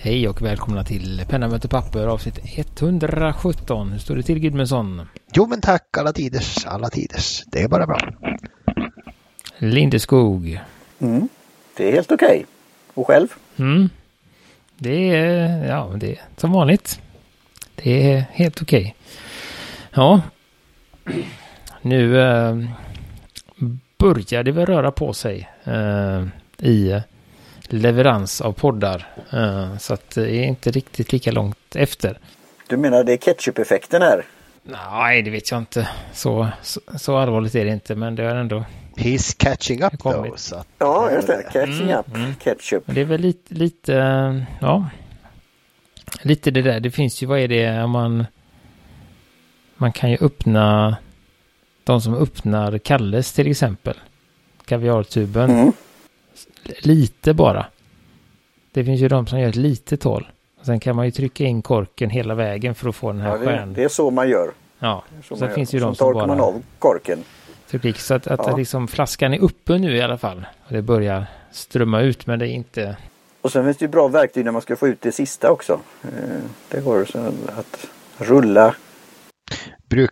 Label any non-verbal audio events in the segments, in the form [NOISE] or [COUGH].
Hej och välkomna till Penna möter papper avsnitt 117. Hur står det till Gudmundsson? Jo men tack alla tiders, alla tiders. Det är bara bra. Lindeskog. Mm. Det är helt okej. Okay. Och själv? Mm. Det är, ja, det är som vanligt. Det är helt okej. Okay. Ja. Nu äh, börjar det väl röra på sig äh, i leverans av poddar. Uh, så att det är inte riktigt lika långt efter. Du menar det är ketchup-effekten här? Nej, det vet jag inte. Så, så, så, allvarligt är det inte, men det är ändå... He's catching up though. Så ja, just det. Catching mm, up. Mm. Ketchup. Det är väl lite, lite, ja. Lite det där. Det finns ju, vad är det om man... Man kan ju öppna... De som öppnar Kalles till exempel. Kaviartuben. Mm lite bara. Det finns ju de som gör ett litet hål. Sen kan man ju trycka in korken hela vägen för att få den här ja, stjärnan. Det är så man gör. Ja, så sen finns ju de som bara... man av korken. Så att, att ja. liksom flaskan är uppe nu i alla fall. Och det börjar strömma ut men det är inte... Och sen finns det ju bra verktyg när man ska få ut det sista också. Eh, det går så att rulla. Bruk,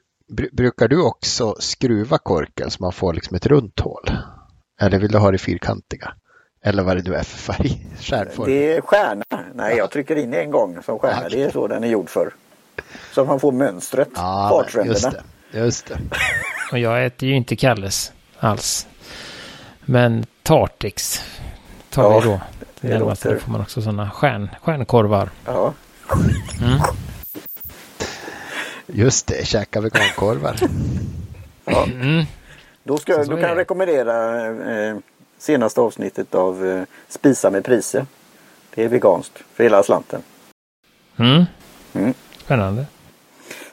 brukar du också skruva korken så man får liksom ett runt hål? Eller vill du ha det fyrkantiga? Eller vad det nu är för färg? [LAUGHS] Stjärnform. Det är stjärna. Nej, jag trycker in en gång som stjärna. Det är så den är gjord för. Så man får mönstret. Ja, just det. Just det. [LAUGHS] Och jag äter ju inte Kalles alls. Men Tartix tar ja, vi då. Det, det låter... Då får man också sådana stjärn, stjärnkorvar. Ja. Mm. Just det, käka vegankorvar. [LAUGHS] ja. Mm. Då, ska, då kan jag rekommendera eh, senaste avsnittet av eh, Spisa med priser. Det är veganskt för hela slanten. Mm. Mm. Spännande.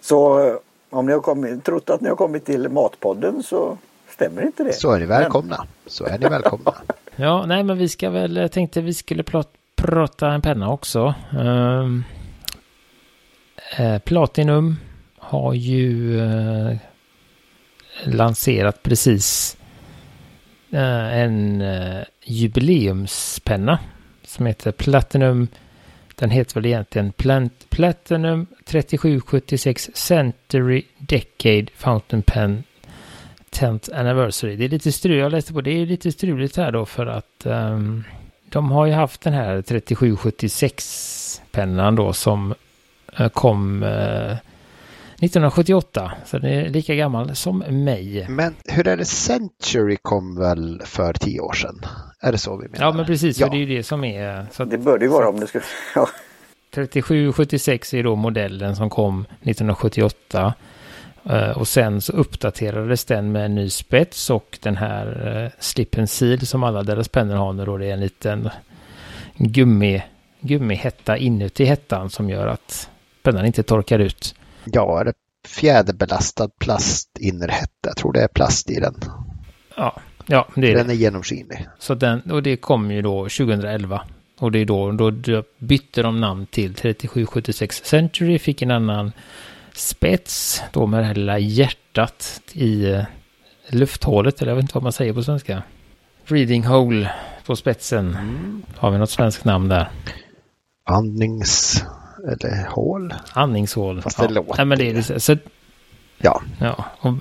Så eh, om ni har kommit, trott att ni har kommit till Matpodden så stämmer inte det. Så är ni välkomna. Så är ni välkomna. [LAUGHS] ja, nej men vi ska väl, jag tänkte vi skulle prata en penna också. Uh, uh, Platinum har ju uh, lanserat precis eh, en eh, jubileumspenna som heter Platinum. Den heter väl egentligen Plant Platinum 3776 Century Decade Fountain Pen 10th Anniversary. Det är lite struligt, jag läste på det är lite struligt här då för att um, de har ju haft den här 3776 pennan då som uh, kom 1978, så den är lika gammal som mig. Men hur är det, Century kom väl för tio år sedan? Är det så vi menar? Ja, men precis, ja. för det är ju det som är... Så det bör det ju vara om det ska... [LAUGHS] Ja. 3776 är då modellen som kom 1978. Eh, och sen så uppdaterades den med en ny spets och den här uh, slip and seal som alla deras pennor har nu då. Det är en liten gummi, gummihätta inuti hettan som gör att pennan inte torkar ut. Ja, är det fjäderbelastad plast innerhätta? Jag tror det är plast i den. Ja, ja det är Den det. är genomskinlig. Så den, och det kom ju då 2011. Och det är då, då bytte de namn till 3776 Century, fick en annan spets, då med det här lilla hjärtat i eh, lufthålet, eller jag vet inte vad man säger på svenska. Reading hole på spetsen. Mm. Har vi något svenskt namn där? Andnings eller hål. Andningshål. Fast det ja. låter. Nej, men det är det. Så, ja. ja. Och,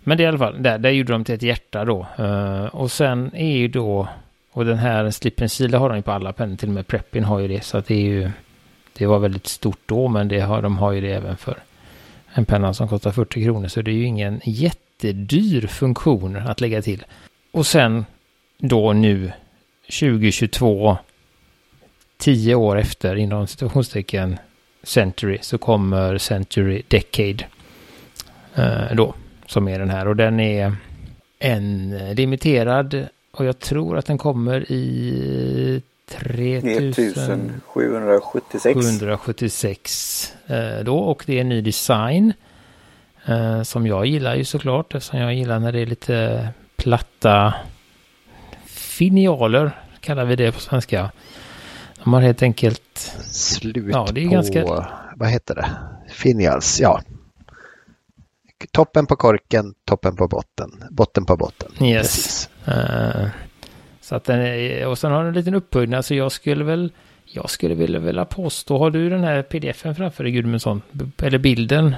men det är i alla fall, där, där gjorde de till ett hjärta då. Uh, och sen är ju då, och den här slippen Sila har de ju på alla pennor, till och med Preppin har ju det. Så att det är ju, det var väldigt stort då, men det har, de har ju det även för en penna som kostar 40 kronor. Så det är ju ingen jättedyr funktion att lägga till. Och sen då nu 2022 tio år efter, inom situationstecken, Century, så kommer Century Decade eh, då, som är den här. Och den är en limiterad och jag tror att den kommer i 3776 776 eh, då och det är en ny design eh, som jag gillar ju såklart eftersom jag gillar när det är lite platta finialer kallar vi det på svenska. De har helt enkelt... Slut ja, det är på, ganska... vad heter det? Finials, ja. Toppen på korken, toppen på botten, botten på botten. Yes. Uh, så att den är, och sen har den en liten upphöjning, så jag skulle väl, jag skulle vilja, vilja påstå, har du den här pdfen framför dig Gudmundsson? Eller bilden?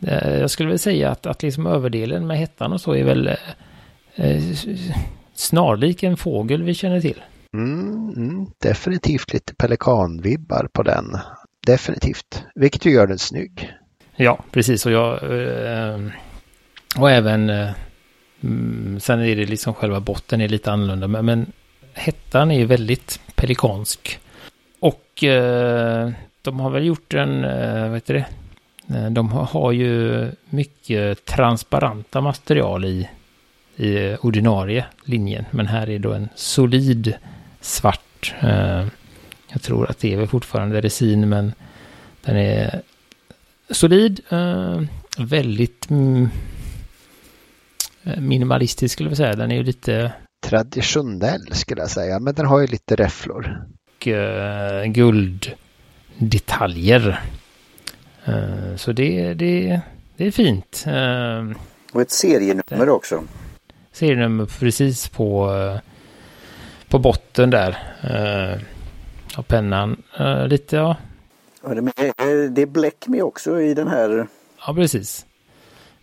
Eh, jag skulle väl säga att, att liksom överdelen med hettan och så är väl eh, snarlik en fågel vi känner till. Mm, mm, definitivt lite pelikanvibbar på den. Definitivt. Vilket ju gör den snygg. Ja, precis. Och jag... Eh, och även... Eh, mm, sen är det liksom själva botten är lite annorlunda. Men, men hettan är ju väldigt pelikansk. Och eh, de har väl gjort en... Vad heter det? De har, har ju mycket transparenta material i, i ordinarie linjen. Men här är då en solid svart. Eh, jag tror att det är väl fortfarande resin men den är solid. Eh, väldigt mm, minimalistisk skulle jag säga. Den är ju lite traditionell skulle jag säga. Men den har ju lite räfflor. Och gulddetaljer. så det, det, det är fint. och ett serienummer också. Serienummer precis på på botten där. Eh, och pennan eh, lite ja. ja det, är, bläck med också i den här. Ja precis.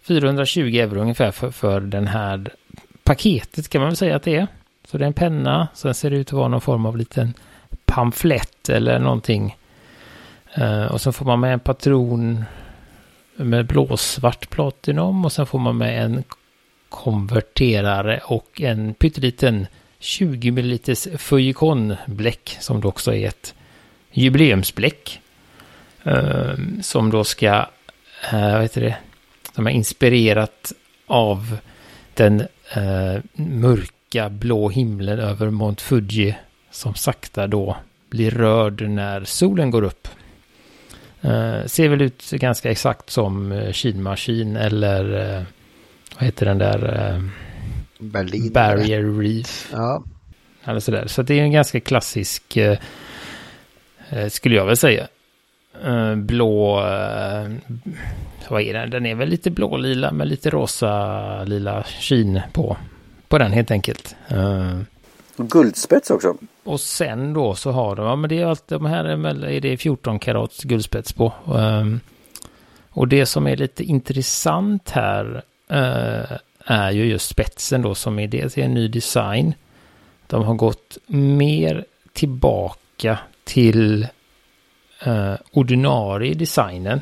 420 euro ungefär för, för den här paketet kan man väl säga att det är. Så det är en penna, sen ser det ut att vara någon form av liten pamflett eller någonting. Och så får man med en patron med blåsvart platinum och sen får man med en konverterare och en pytteliten 20 ml Fujikon-bläck som då också är ett jubileumsbläck. Ehm, som då ska, eh, vad heter det, som är inspirerat av den eh, mörka blå himlen över Mount Fuji som sakta då blir rörd när solen går upp. Eh, ser väl ut ganska exakt som eh, Kinmaskin eller eh, vad heter den där Berlin. Barrier Reef. Ja. Eller sådär. Så det är en ganska klassisk, eh, eh, skulle jag väl säga. Eh, blå, eh, vad är den? Den är väl lite blå-lila med lite rosa-lila kin på. På den helt enkelt. Eh, guldspets också. Och sen då så har de, ja men det är allt, de här är det 14 karats guldspets på. Um, och det som är lite intressant här är ju just spetsen då som är dels en ny design. De har gått mer tillbaka till eh, ordinarie designen.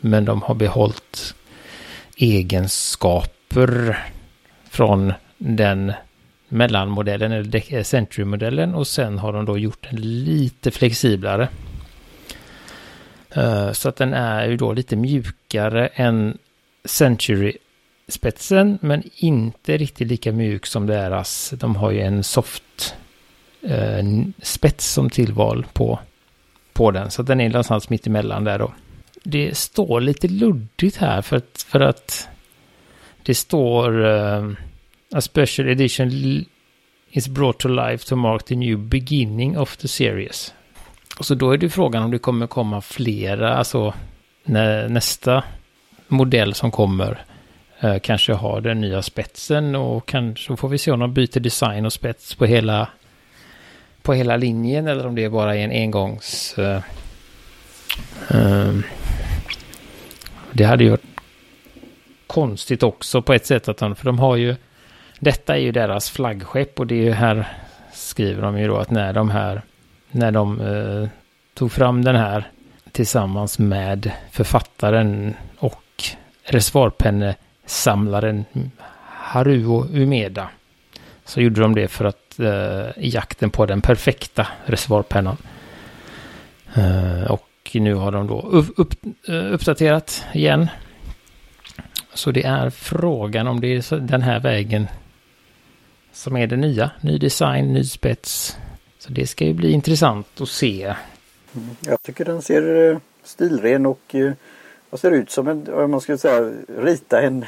Men de har behållit egenskaper från den mellanmodellen eller eh, Century-modellen och sen har de då gjort den lite flexiblare. Eh, så att den är ju då lite mjukare än Century spetsen men inte riktigt lika mjuk som deras. De har ju en soft eh, spets som tillval på, på den. Så den är någonstans mitt emellan där då. Det står lite luddigt här för att, för att det står eh, A special edition is brought to life to mark the new beginning of the series. Och så då är det frågan om det kommer komma flera, alltså när nästa modell som kommer Eh, kanske har den nya spetsen och kanske får vi se om de byter design och spets på hela, på hela linjen eller om det bara är en engångs... Uh, uh, det hade ju varit konstigt också på ett sätt att de, för de har ju, detta är ju deras flaggskepp och det är ju här skriver de ju då att när de här, när de uh, tog fram den här tillsammans med författaren och reservoarpenne samlaren Haruo Umeda. Så gjorde de det för att eh, i jakten på den perfekta reservoarpennan. Eh, och nu har de då upp, upp, eh, uppdaterat igen. Så det är frågan om det är den här vägen som är det nya. Ny design, ny spets. Så det ska ju bli intressant att se. Mm. Jag tycker den ser eh, stilren och eh, eh, vad ser ut som en, om man skulle säga rita en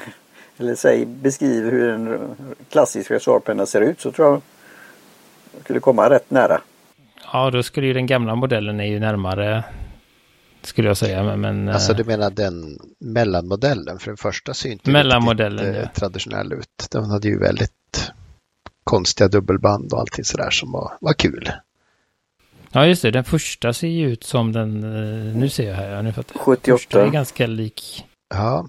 eller säg beskriva hur en klassisk reservoarpenna ser ut så tror jag skulle komma rätt nära. Ja, då skulle ju den gamla modellen är ju närmare skulle jag säga. Men, men alltså du menar den mellanmodellen? För den första ser inte mellanmodellen, riktigt, ja. traditionell ut. Den hade ju väldigt konstiga dubbelband och allting sådär som var, var kul. Ja, just det. Den första ser ju ut som den... eh, Nu ser jag här. Ja, nu fattar jag. 78. Första är ganska lik. Ja.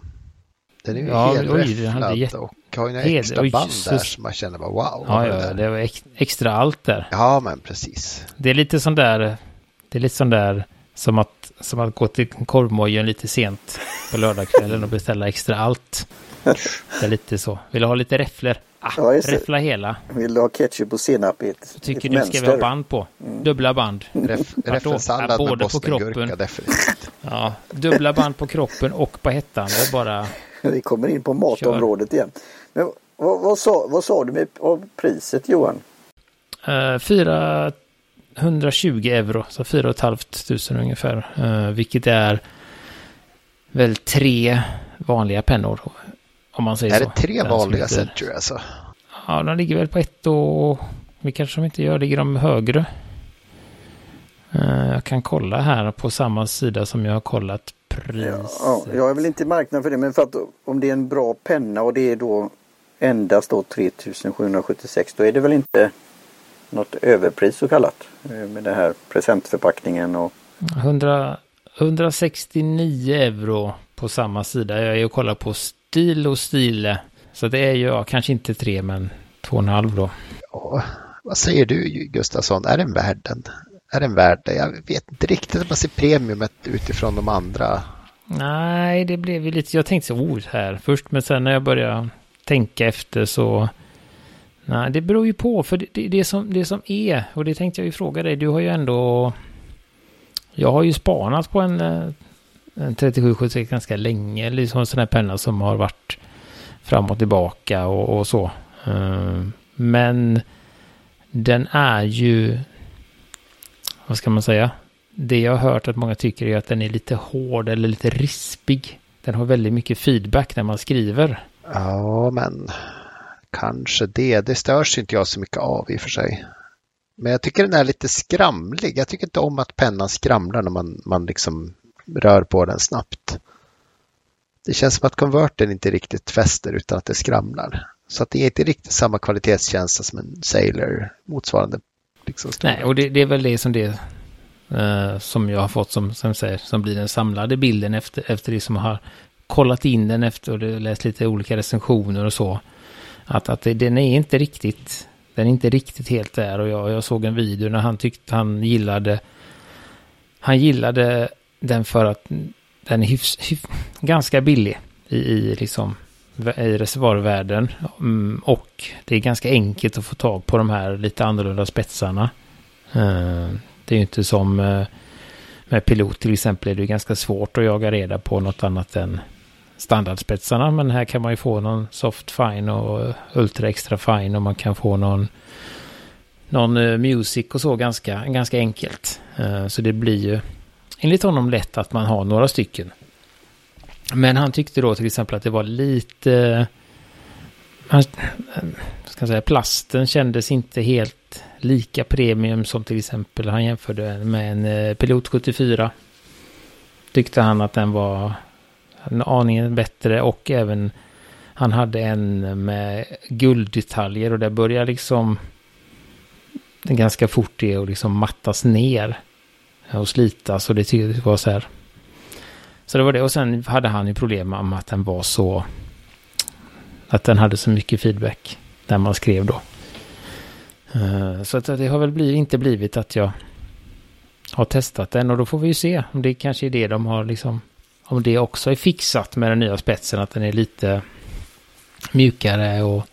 Den är ju Ja, helt oj, den hade räfflad jätte- och har ju några Hed- extra oj, band där som man känner bara wow. Ja, det ja, det var ex- extra allt där. ja, men precis. Det är lite sån där... Det är lite sån där som att, som att gå till korvmojen lite sent på lördagskvällen och beställa extra allt. [LAUGHS] Det är lite så. Vill du ha lite räfflor? Ah, Ja, räffla hela. Vill du ha ketchup och senap i ett, Tycker ett du ska vi ha band på? Dubbla band. [LAUGHS] Ref? Räffelsallad Ja, med både på bostongurka kroppen. definitivt. [LAUGHS] Ja, dubbla band på kroppen och på hettan. Det är bara... [LAUGHS] Vi kommer in på matområdet igen. Men vad, vad, sa, vad sa du med av priset Johan? Uh, 420 euro, så 4 500 ungefär. Eh, vilket är väl tre vanliga pennor. Om man säger Är så. det tre Den som vanliga heter- Century alltså? Ja, de ligger väl på ett och... Vi kanske de inte gör, ligger de högre? Eh, jag kan kolla här på samma sida som jag har kollat priset. Ja, jag är väl inte i marknaden för det men för att om det är en bra penna och det är då endast då 3776 då är det väl inte något överpris så kallat eh, med den här presentförpackningen och 100, 169 euro på samma sida. Jag är och kollar på Stil och Stile. Så det är ju ja, kanske inte tre men två och en halv då. Ja, vad säger du Gustafsson? Är den värd den? Är den värd det? Jag vet inte riktigt om man ser premiumet utifrån de andra. Nej, det blev ju lite... Jag tänkte så oh, här först men sen när jag började tänka efter så... Nej, det beror ju på för det, det, det, som, det som är och det tänkte jag ju fråga dig. Du har ju ändå... Jag har ju spanat på en, eh, en Eh, 3776 ganska länge. Liksom en sån här penna som har varit fram och tillbaka och, och så. Eh, men den är ju... Vad ska man säga? Det jag har hört att många tycker är att den är lite hård eller lite rispig. Den har väldigt mycket feedback när man skriver. Ja, men kanske det. Det störs inte jag så mycket av i och för sig. Men jag tycker den är lite skramlig. Jag tycker inte om att pennan skramlar när man, man liksom rör på den snabbt. Det känns som att konverten inte riktigt fäster utan att det skramlar. Så att det är inte riktigt samma kvalitetstjänst som en Sailor motsvarande. Liksom. Nej, och det, det är väl det som det eh, som jag har fått som, som, säger, som blir den samlade bilden efter, efter det som har kollat in den efter och läst lite olika recensioner och så. Att, att det, den är inte riktigt, den är inte riktigt helt där och jag, jag såg en video när han tyckte han gillade, han gillade den för att den är hyfs, hyf, ganska billig i, i liksom i reservoarvärlden. Mm, och det är ganska enkelt att få tag på de här lite annorlunda spetsarna. Eh, det är ju inte som eh, med pilot till exempel är det är ganska svårt att jaga reda på något annat än standardspetsarna. Men här kan man ju få någon soft fine och ultra extra fine och man kan få någon någon eh, music och så ganska, ganska enkelt. Så det blir ju enligt honom lätt att man har några stycken. Men han tyckte då till exempel att det var lite... Han, ska säga, plasten kändes inte helt lika premium som till exempel han jämförde med en eh, Pilot 74. Tyckte han att den var en aningen bättre och även han hade en med gulddetaljer och det börjar liksom ganska fort det och liksom mattas ner och slitas och det var så här. Så det var det och sen hade han ju problem med att den var så att den hade så mycket feedback när man skrev då. Eh, så att det har väl blivit, inte blivit att jag har testat den och då får vi ju se om det kanske är det de har liksom om det också är fixat med den nya spetsen att den är lite mjukare och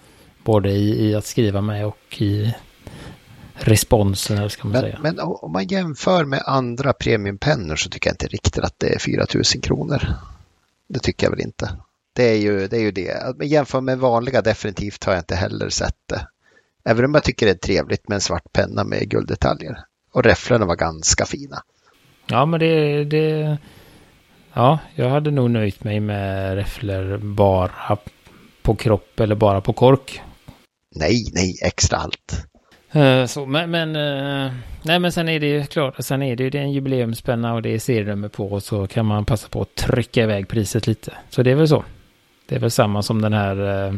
både i, i att skriva med och i responsen eller ska man Men, säga. men om man jämför med andra premiumpennor så tycker jag inte riktigt att det är 4 000 kronor. Det tycker jag väl inte. Det är ju det. Är ju det. Men jämför med vanliga definitivt har jag inte heller sett det. Även om jag tycker det är trevligt med en svart penna med gulddetaljer. Och räfflorna var ganska fina. Ja, men det, det... Ja, jag hade nog nöjt mig med räfflor bara på kropp eller bara på kork. Nej, nej, extra allt. Eh, Så, men, men, eh, nej, men sen är det ju klart, sen är det ju det är en jubileumspenna och det är serienummer på och så kan man passa på att trycka iväg priset lite. Så det är väl så. Det är väl samma som den här eh,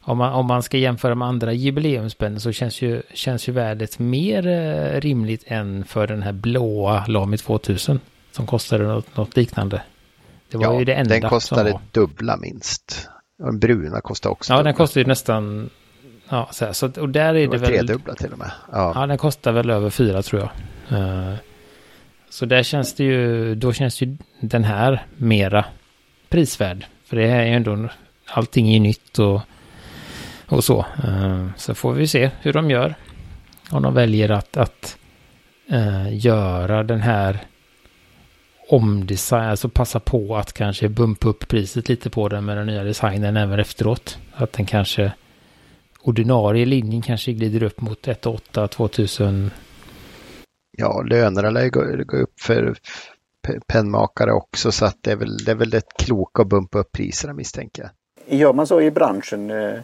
om man, om man ska jämföra med andra jubileumspennor så känns ju, känns ju värdet mer rimligt än för den här blåa Lamy 2000 som kostade något, något liknande. Det var ja, ju det enda den kostade dubbla minst. Den bruna kostade också. Ja, dubbla. den kostade ju nästan Ja, så, här, så och där är det, det väl... Tredubbla till och med. Ja. ja, den kostar väl över fyra tror jag. Uh, så där känns det ju, då känns ju den här mera prisvärd. För det här är ju ändå, allting är ju nytt och, och så. Uh, så får vi se hur de gör. Om de väljer att, att uh, göra den här omdesign, alltså passa på att kanske bumpa upp priset lite på den med den nya designen även efteråt. Att den kanske ordinarie linjen kanske glider upp mot 1,8 2000. Ja, lönerna lär gå, gå upp för pennmakare också så att det är väl det, är väl det kloka att bumpa upp priserna misstänker jag. Gör man så i branschen, eh,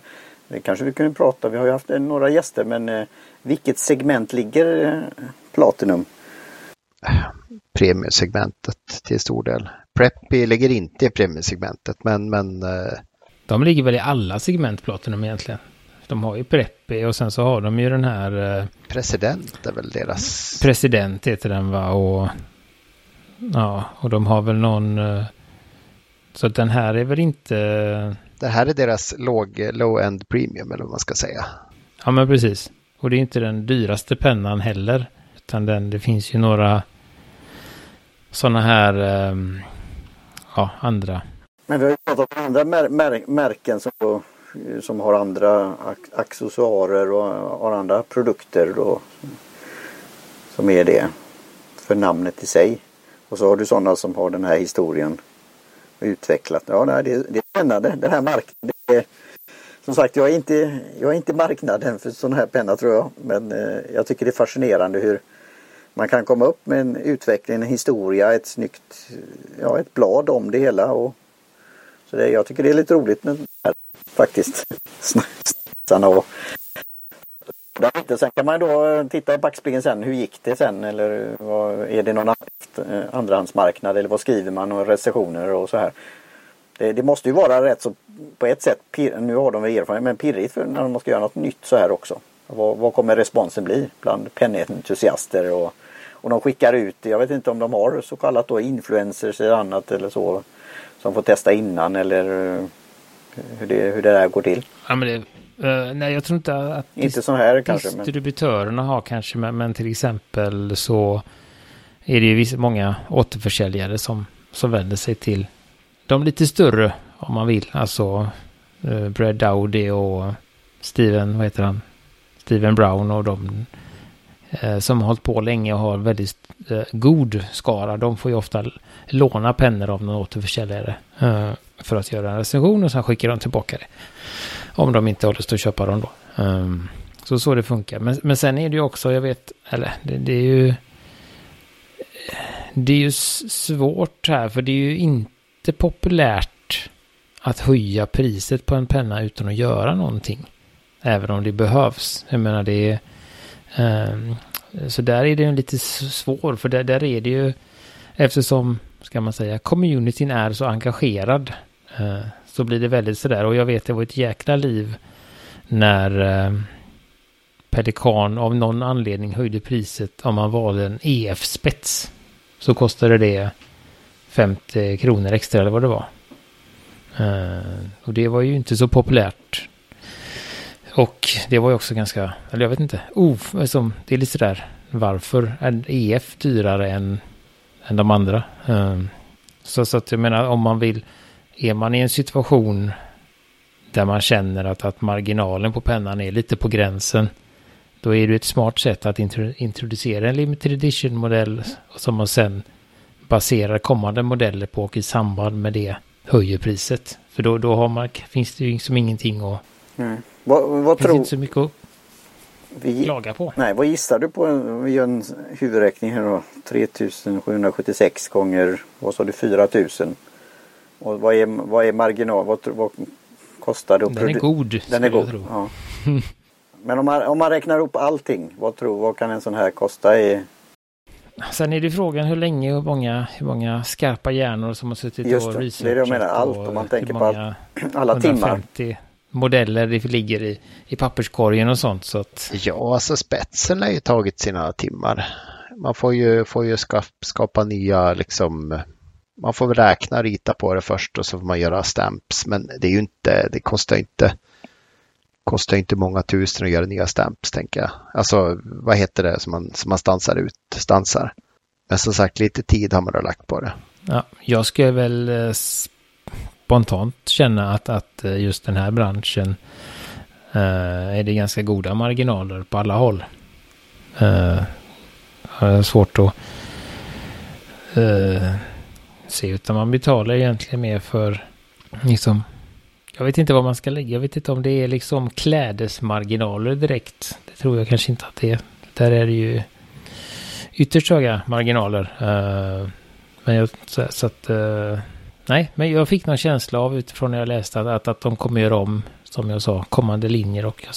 det kanske vi kunde prata, vi har ju haft några gäster men eh, vilket segment ligger eh, Platinum? Premiumsegmentet till stor del. Preppy ligger inte i premiumsegmentet men, men de ligger väl i alla segment Platinum egentligen? De har ju Preppi och sen så har de ju den här... Eh, president är väl deras... President heter den va och... Ja, och de har väl någon... Eh, så den här är väl inte... Det här är deras låg, low-end premium eller vad man ska säga. Ja men precis. Och det är inte den dyraste pennan heller. Utan den, det finns ju några sådana här, um, ja, andra. Men vi har ju pratat om andra mär mär märken som Eh, som har andra accessoarer och har andra produkter då. Som är det för namnet i sig. Och så har du sådana som har den här historien utvecklat. Ja, det, det är spännande. Den här marknaden. som sagt, jag är, inte, jag är inte marknaden för sådana här penna tror jag. Men eh, jag tycker det är fascinerande hur man kan komma upp med en utveckling, en historia, ett snyggt, ja ett blad om det hela. Och, så det, jag tycker det är lite roligt med faktiskt. [LAUGHS] Snitsarna och Sen kan man då eh, titta i backspegeln sen. Hur gick det sen? Eller eh, vad, är det någon eh, andrahandsmarknad? Eller vad skriver man? Och recensioner och så här. Det, det, måste ju vara rätt så på ett sätt. Pir, nu har de väl erfarenhet men pirrigt för när de ska göra något nytt så här också. Vad, vad kommer responsen bli bland pennentusiaster? Och, och de skickar ut, jag vet inte om de har så kallat då influencers eller annat eller så. Som får testa innan eller hur det, hur det där går till. Ja, men det, uh, nej, jag tror inte att... Inte så här kanske. Distributörerna men... har kanske, men, men, till exempel så är det ju vissa, många återförsäljare som, som vänder sig till de lite större om man vill. Alltså uh, Brad Dowdy och Steven, vad heter han? Steven Brown och de Eh, som har hållit på länge och har väldigt eh, god skara. De får ju ofta låna pennor av någon återförsäljare eh, för att göra en recension och sen skickar de tillbaka det. Om de inte har lust att köpa dem då. Ehm, så så det funkar. Men, men sen är det ju också, jag vet, eller det, det är ju... Det är ju svårt här, för det är ju inte populärt att höja priset på en penna utan att göra någonting. Även om det behövs. Jag menar det är... Um, så där är det ju lite svår, för där, där är det ju eftersom, ska man säga, communityn är så engagerad eh, så blir det väldigt sådär. Och jag vet det var ett jäkla liv när eh, Pelikan av någon anledning höjde priset om man valde en EF-spets. Så kostade det 50 kronor extra eller vad det var. Uh, och det var ju inte så populärt. Och det var ju också ganska, eller jag vet inte, oh, alltså, det är lite sådär, varför är EF dyrare än, än de andra? Um, så, så att jag menar om man vill är man i en situation där man känner att, att marginalen på pennan är lite på gränsen, då är det ett smart sätt att introducera en limited edition-modell som man sen baserar kommande modeller på och i samband med det höjer priset. För då, då har man, finns det ju liksom ingenting att... Nej. Vad, vad finns tror... inte så mycket att vi, klaga på. Nej, vad gissar du på? Vi gör en huvudräkning här då. 3776 gånger, vad sa du, 4000. Och vad är, vad är marginal? Vad, vad kostar det? Den är god. Den är god. Ja. [LAUGHS] Men om man, om man räknar upp allting, vad, tror, vad kan en sån här kosta? I... Sen är det frågan hur länge och många, hur många skarpa hjärnor som har suttit Just och researchat. Det är det jag menar, allt. Om man tänker på all, [CLEARS THROAT] alla 150 timmar. Modeller det ligger i, i papperskorgen och sånt. Så att... Ja, alltså spetsen har ju tagit sina timmar. Man får ju, får ju skapa, skapa nya liksom man får väl räkna och rita på det först och så får man göra stamps. Men det är ju inte, det kostar inte, kostar inte många tusen att göra nya stamps tänker jag. Alltså vad heter det som man, som man stansar ut, stansar. Men som sagt lite tid har man då lagt på det. Ja, jag skulle väl eh, spontant känna att, att eh, just den här branschen eh, är det ganska goda marginaler på alla håll. Eh, svårt att eh, se utan man betalar egentligen mer för liksom jag vet inte vad man ska lägga. Jag vet inte om det är liksom klädesmarginaler direkt. Det tror jag kanske inte att det är. Där är det ju ytterst höga marginaler. Uh, men jag, så, så att, uh, nej, men jag fick någon känsla av utifrån när jag läste att, att, att de kommer göra om, som jag sa, kommande linjer och jag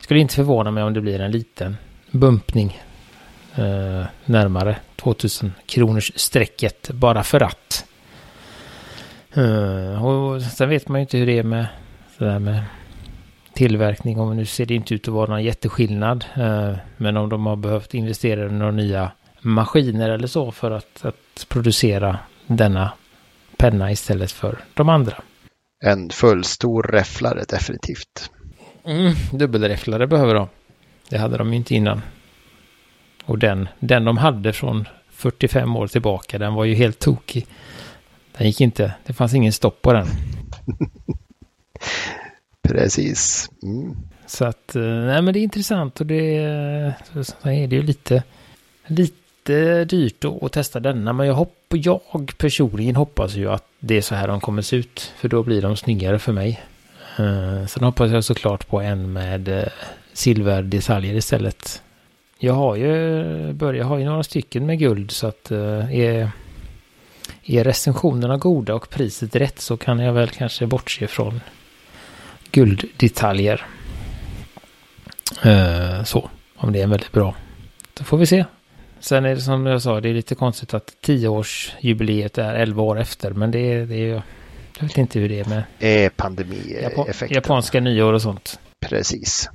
skulle inte förvåna mig om det blir en liten bumpning eh, närmare 2000 kronors strecket bara för att. Eh, och sen vet man ju inte hur det är med, sådär med tillverkning. Och nu ser det inte ut att vara någon jätteskillnad. Eh, men om de har behövt investera i några nya maskiner eller så för att, att producera denna penna istället för de andra. En fullstor räfflare definitivt. Mm, dubbelräfflare behöver de. Det hade de ju inte innan. Och den, den de hade från 45 år tillbaka, den var ju helt tokig. Den gick inte, det fanns ingen stopp på den. [LAUGHS] Precis. Mm. Så att, eh, nej men det är intressant och det, så är det ju lite, lite Lite dyrt att testa denna. Men jag, hopp, jag personligen hoppas ju att det är så här de kommer se ut. För då blir de snyggare för mig. Uh, sen hoppas jag såklart på en med uh, silverdetaljer istället. Jag har ju börjat, ha ju några stycken med guld så att uh, är, är recensionerna goda och priset rätt så kan jag väl kanske bortse från gulddetaljer. Uh, så, om det är väldigt bra. Då får vi se. Sen är det som jag sa, det är lite konstigt att tioårsjubileet är elva år efter, men det är, det är jag vet inte hur det är med är pandemieffekten. japanska nyår och sånt. Precis.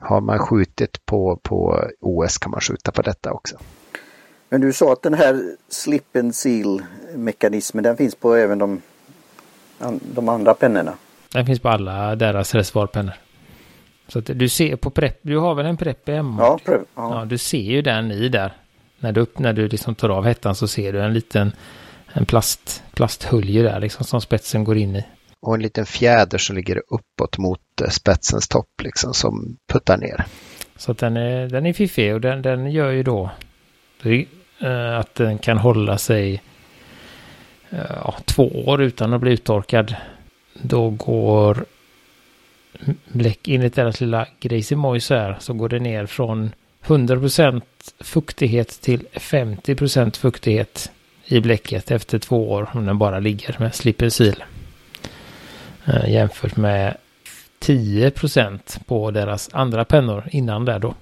Har man skjutit på, på OS kan man skjuta på detta också. Men du sa att den här slip and seal mekanismen den finns på även de, de andra pennorna? Den finns på alla deras reservoarpennor. Så att du ser på prepp, du har väl en prepp hemma? Ja, prepp, ja. ja, du ser ju den i där. När du, när du liksom tar av hettan så ser du en liten en plast, plasthölje där liksom som spetsen går in i. Och en liten fjäder som ligger uppåt mot eh, spetsens topp liksom som puttar ner. Så att den är, den är fiffig och den, den gör ju då eh, att den kan hålla sig ja, två år utan att bli uttorkad. Då går bläck enligt deras lilla Gracie Moy här så går det ner från 100% fuktighet till 50% fuktighet i bläcket efter två år om den bara ligger med slipper sil. Eh, jämfört med 10% på deras andra pennor innan där då.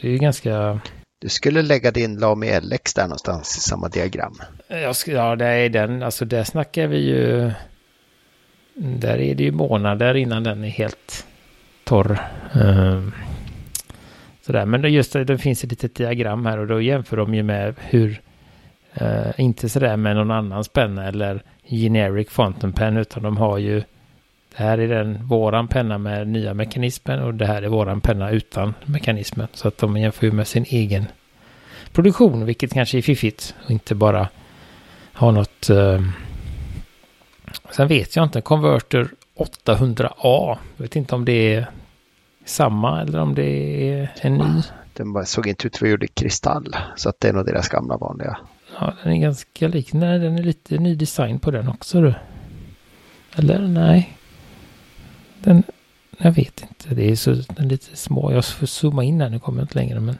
Det är ju ganska... Du skulle lägga din Lamy LX där någonstans i samma diagram. Jag ska, ja, det är den. Alltså där snackar vi ju... Där är det ju månader innan den är helt torr. Um, sådär. Men just det, det finns ett litet diagram här och då jämför de ju med hur... eh, inte sådär med någon annans penna eller generic fountain pen utan de har ju det här är den våran penna med nya mekanismen och det här är våran penna utan mekanismen. Så att de jämför ju med sin egen produktion, vilket kanske är fiffigt och inte bara ha något. Eh... Sen vet jag inte, Converter 800A. Jag vet inte om det är samma eller om det är en ny. Den såg inte ut vara gjord i kristall, så att det är nog deras gamla vanliga. Ja, den är ganska lik. Nej, den är lite ny design på den också du. Eller nej. Den, jag vet inte. Det är så den är lite små. Jag får zooma in här. Nu kommer jag inte längre. Men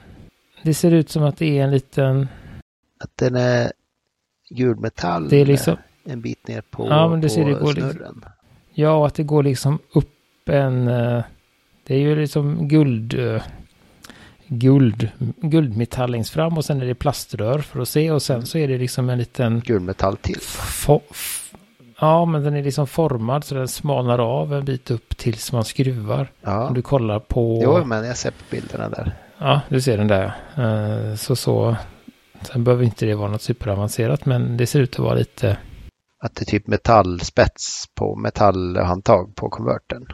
det ser ut som att det är en liten... Att den är gulmetall. Det är liksom... En bit ner på, ja, men det på ser det går snurren. Liksom, ja, att det går liksom upp en... eh, Det är ju liksom guld... eh, Guld, guldmetall fram och sen är det plaströr för att se och sen så är det liksom en liten Gulmetall till. Ja, men den är liksom formad så den smalnar av en bit upp tills man skruvar. Ja. Om du kollar på... Jo, men jag ser på bilderna där. Ja, du ser den där. Eh, Så så. Sen behöver inte det vara något superavancerat, men det ser ut att vara lite... Att det är typ metallspets på metallhandtag på konverten.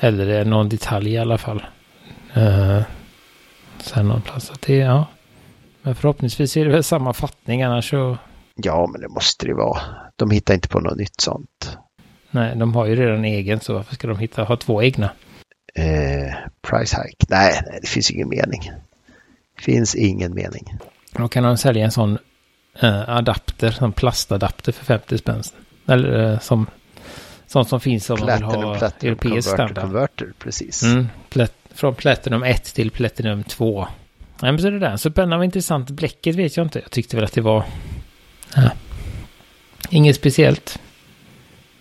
Eller det är någon detalj i alla fall. Eh, Sen någon plats. Att det, ja. Men förhoppningsvis är det väl samma fattning, annars så... Ja, men det måste det vara. De hittar inte på något nytt sånt. Nej, de har ju redan egen, så varför ska de hitta, ha två egna? Eh, price hike. Nej, nej, det finns ingen mening. finns ingen mening. Då kan de sälja en sån eh, adapter, en plastadapter för 50 spänn. Eller eh, som, sånt som finns om man vill Platinum, ha Platinum europeisk converter, standard. converter, precis. Mm, plat, från Platinum 1 till Platinum 2. Nej, men så är det där. Så pennan var intressant. Bläcket vet jag inte. Jag tyckte väl att det var... Ja, inget speciellt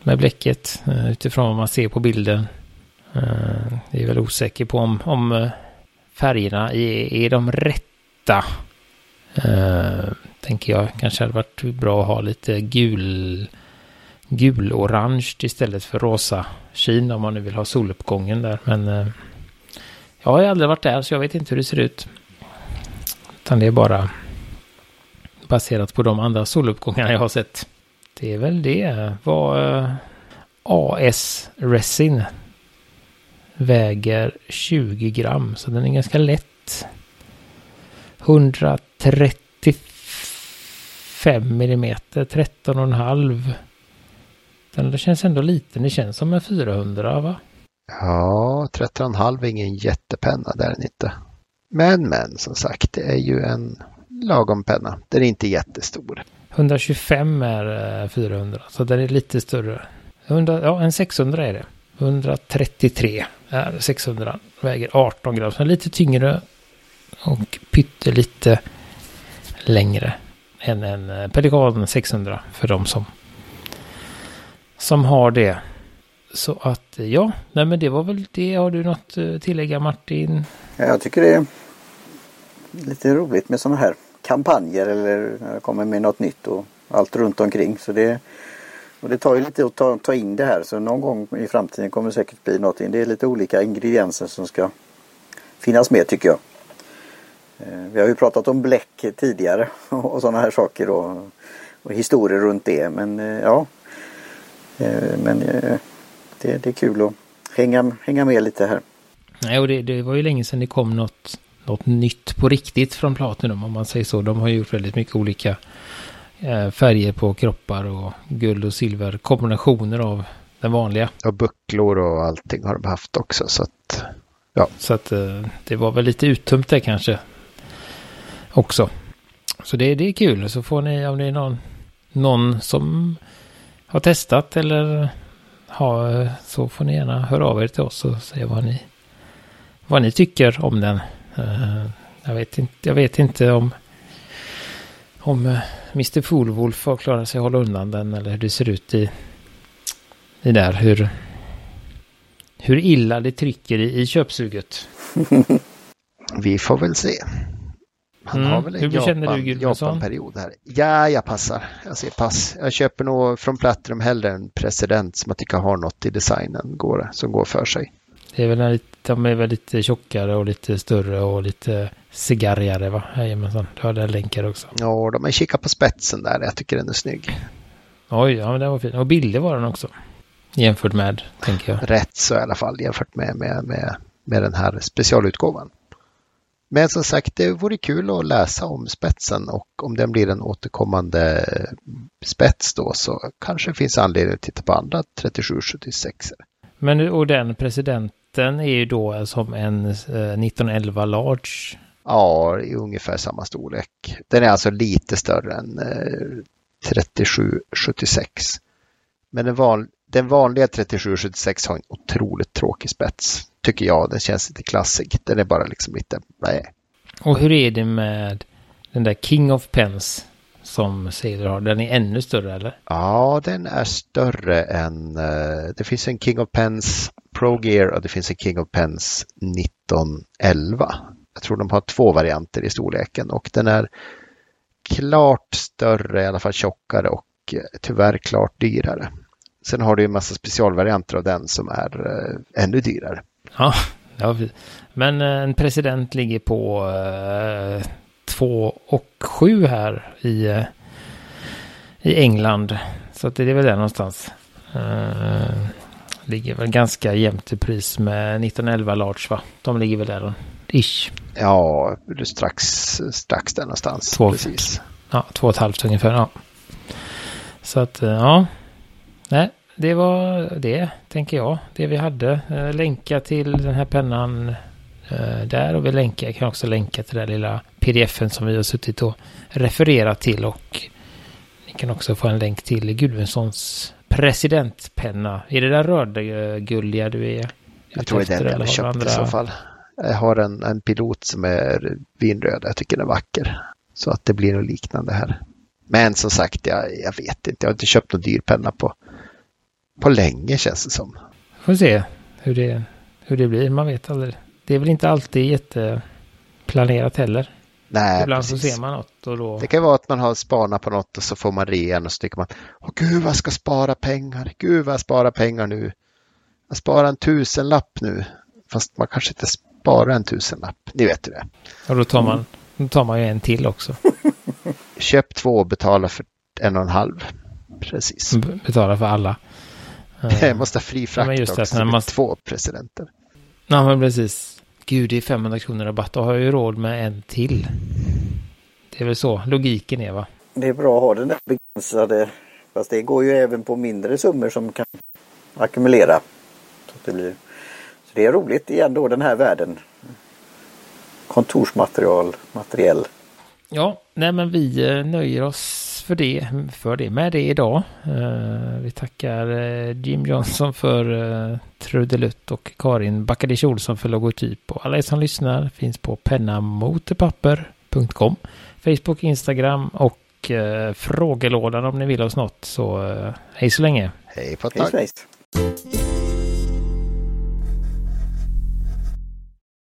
med bläcket eh, utifrån vad man ser på bilden. Eh, Jag är väl osäker på om, om eh, färgerna är, är de rätta. Tänker jag kanske hade varit bra att ha lite gul gul-orange istället för rosa kin om man nu vill ha soluppgången där. Men eh, jag har ju aldrig varit där så jag vet inte hur det ser ut. Utan det är bara baserat på de andra soluppgångarna jag har sett. Det är väl det. Vad eh, AS Resin väger 20 gram så den är ganska lätt. 135 millimeter, 13,5. Den känns ändå liten. Det känns som en 400 va? Ja, 13,5 är ingen jättepenna, det är den inte. Men, men, som sagt, det är ju en lagom penna. Den är inte jättestor. 125 är eh, 400, så den är lite större. 100, ja, en 600 är det. 133 är 600. Väger 18 gram, så lite tyngre och pyttelite längre än en eh, Pelikan 600 för de som, som har det. Så att ja, nej men det var väl det. Har du något eh, tillägga Martin? Ja, Jag tycker det är lite roligt med sådana här kampanjer eller när det kommer med något nytt och allt runt omkring. Så det, och det tar ju lite att ta, ta in det här så någon gång i framtiden kommer det säkert bli någonting. Det är lite olika ingredienser som ska finnas med tycker jag. Eh, vi har ju pratat om bläck tidigare [LAUGHS] och sådana här saker och, och historier runt det. Men eh, ja, men eh, det, det är kul att hänga, hänga med lite här. Nej, och det, det var ju länge sedan det kom något, något nytt på riktigt från Platinum om man säger så. De har ju gjort väldigt mycket olika eh, färger på kroppar och guld och silver. Kombinationer av den vanliga. Och bucklor och allting har de haft också. Så att, Så att eh, det var väl lite uttömt det kanske också. Så det, det är kul. Så får ni om det är någon, någon som har testat eller har så får ni gärna höra av er till oss och säga vad ni, vad ni tycker om den. Eh, jag vet inte, jag vet inte om, om eh, Mr. Foolwolf har klarat sig att hålla undan den eller hur det ser ut i, i där. Hur, hur illa det trycker i, i köpsuget. [LAUGHS] vi får väl se. Han Mm. har väl en Hur känner du, Japan? Japan-period här. Ja, jag passar. Jag säger pass. Jag köper nog från Platinum hellre en president som jag tycker har något i designen går, som går för sig. Det är väl en de är väl lite tjockare och lite större och lite cigarrigare va? Jajamensan, du har den länkar också. Ja, de har kikat på spetsen där. Jag tycker den är snygg. Oj, ja men den var fin. Och billig var den också. Jämfört med, tänker jag. Rätt så i alla fall jämfört med, med, med, med den här specialutgåvan. Men som sagt, det vore kul att läsa om spetsen och om den blir en återkommande spets då så kanske det finns anledning att titta på andra 3776. Men och den presidenten är ju då som en eh, 1911 large. Ja, i ungefär samma storlek. Den är alltså lite större än eh, 3776. Men den, van, den vanliga 3776 har en otroligt tråkig spets. Tycker jag. Den känns lite klassig. Den är bara liksom lite... Nej. Och hur är det med den där King of Pens som Sailor har? Den är ännu större eller? Ja, den är större än... eh, det finns en King of Pens Pro Gear och det finns en King of Pens 1911. Jag tror de har två varianter i storleken och den är klart större, i alla fall tjockare och eh, tyvärr klart dyrare. Sen har du en massa specialvarianter av den som är eh, ännu dyrare. Ja, ja, men eh, en president ligger på eh, 2 och 7 här i, eh, i England. Så att det är väl där någonstans. Eh, ligger väl ganska jämnt i pris med 1911 Large va? De ligger väl där ish. Ja, strax, strax där någonstans. Två, precis. Ja, två och ett halvt ungefär. Ja. Så att eh, ja. Nej, det var det, tänker jag. Det vi hade. Eh, länka till den här pennan eh, där och vi länkar, jag kan också länka till den lilla pdfen som vi har suttit och refererat till och ni kan också få en länk till Gudvensons presidentpenna. Är det där rödgulliga du är Jag tror det är den jag har köpt andra... i så fall. Jag har en, en pilot som är vinröd. Jag tycker den är vacker. Så att det blir något liknande här. Men som sagt, jag, jag vet inte. Jag har inte köpt någon dyr penna på, på länge känns det som. Får se hur det, hur det blir. Man vet aldrig. Det är väl inte alltid jätteplanerat heller. Nej, Ibland precis. så ser man något och då... Det kan vara att man har spanat på något och så får man rean och så tycker man Åh gud vad jag ska spara pengar, gud vad jag sparar pengar nu. Jag sparar en tusenlapp nu. Fast man kanske inte sparar en tusenlapp. Ni vet ju det. Och då tar man, då tar man ju en till också. [LAUGHS] Köp två och betala för en och en halv. Precis. Betala för alla. [LAUGHS] Jag måste ha fri frakt ja, också. När man... Två presidenter. Ja, men precis. Gud, det är 500 kronor rabatt. Då har jag ju råd med en till. Det är väl så logiken är va? Det är bra att ha den där begränsade. Fast det går ju även på mindre summor som kan ackumulera. Så, det, blir... så det är roligt igen då den här världen. Kontorsmaterial, materiell. Ja, nej men vi eh, nöjer oss för det, för det med det idag. Uh, vi tackar uh, Jim Johnson för uh, trudelutt och Karin Backadish Olsson för logotyp. Och alla er som lyssnar finns på pennamotepapper.com, Facebook, Instagram och uh, frågelådan om ni vill oss något. Så hej så länge. Hej på ett tag.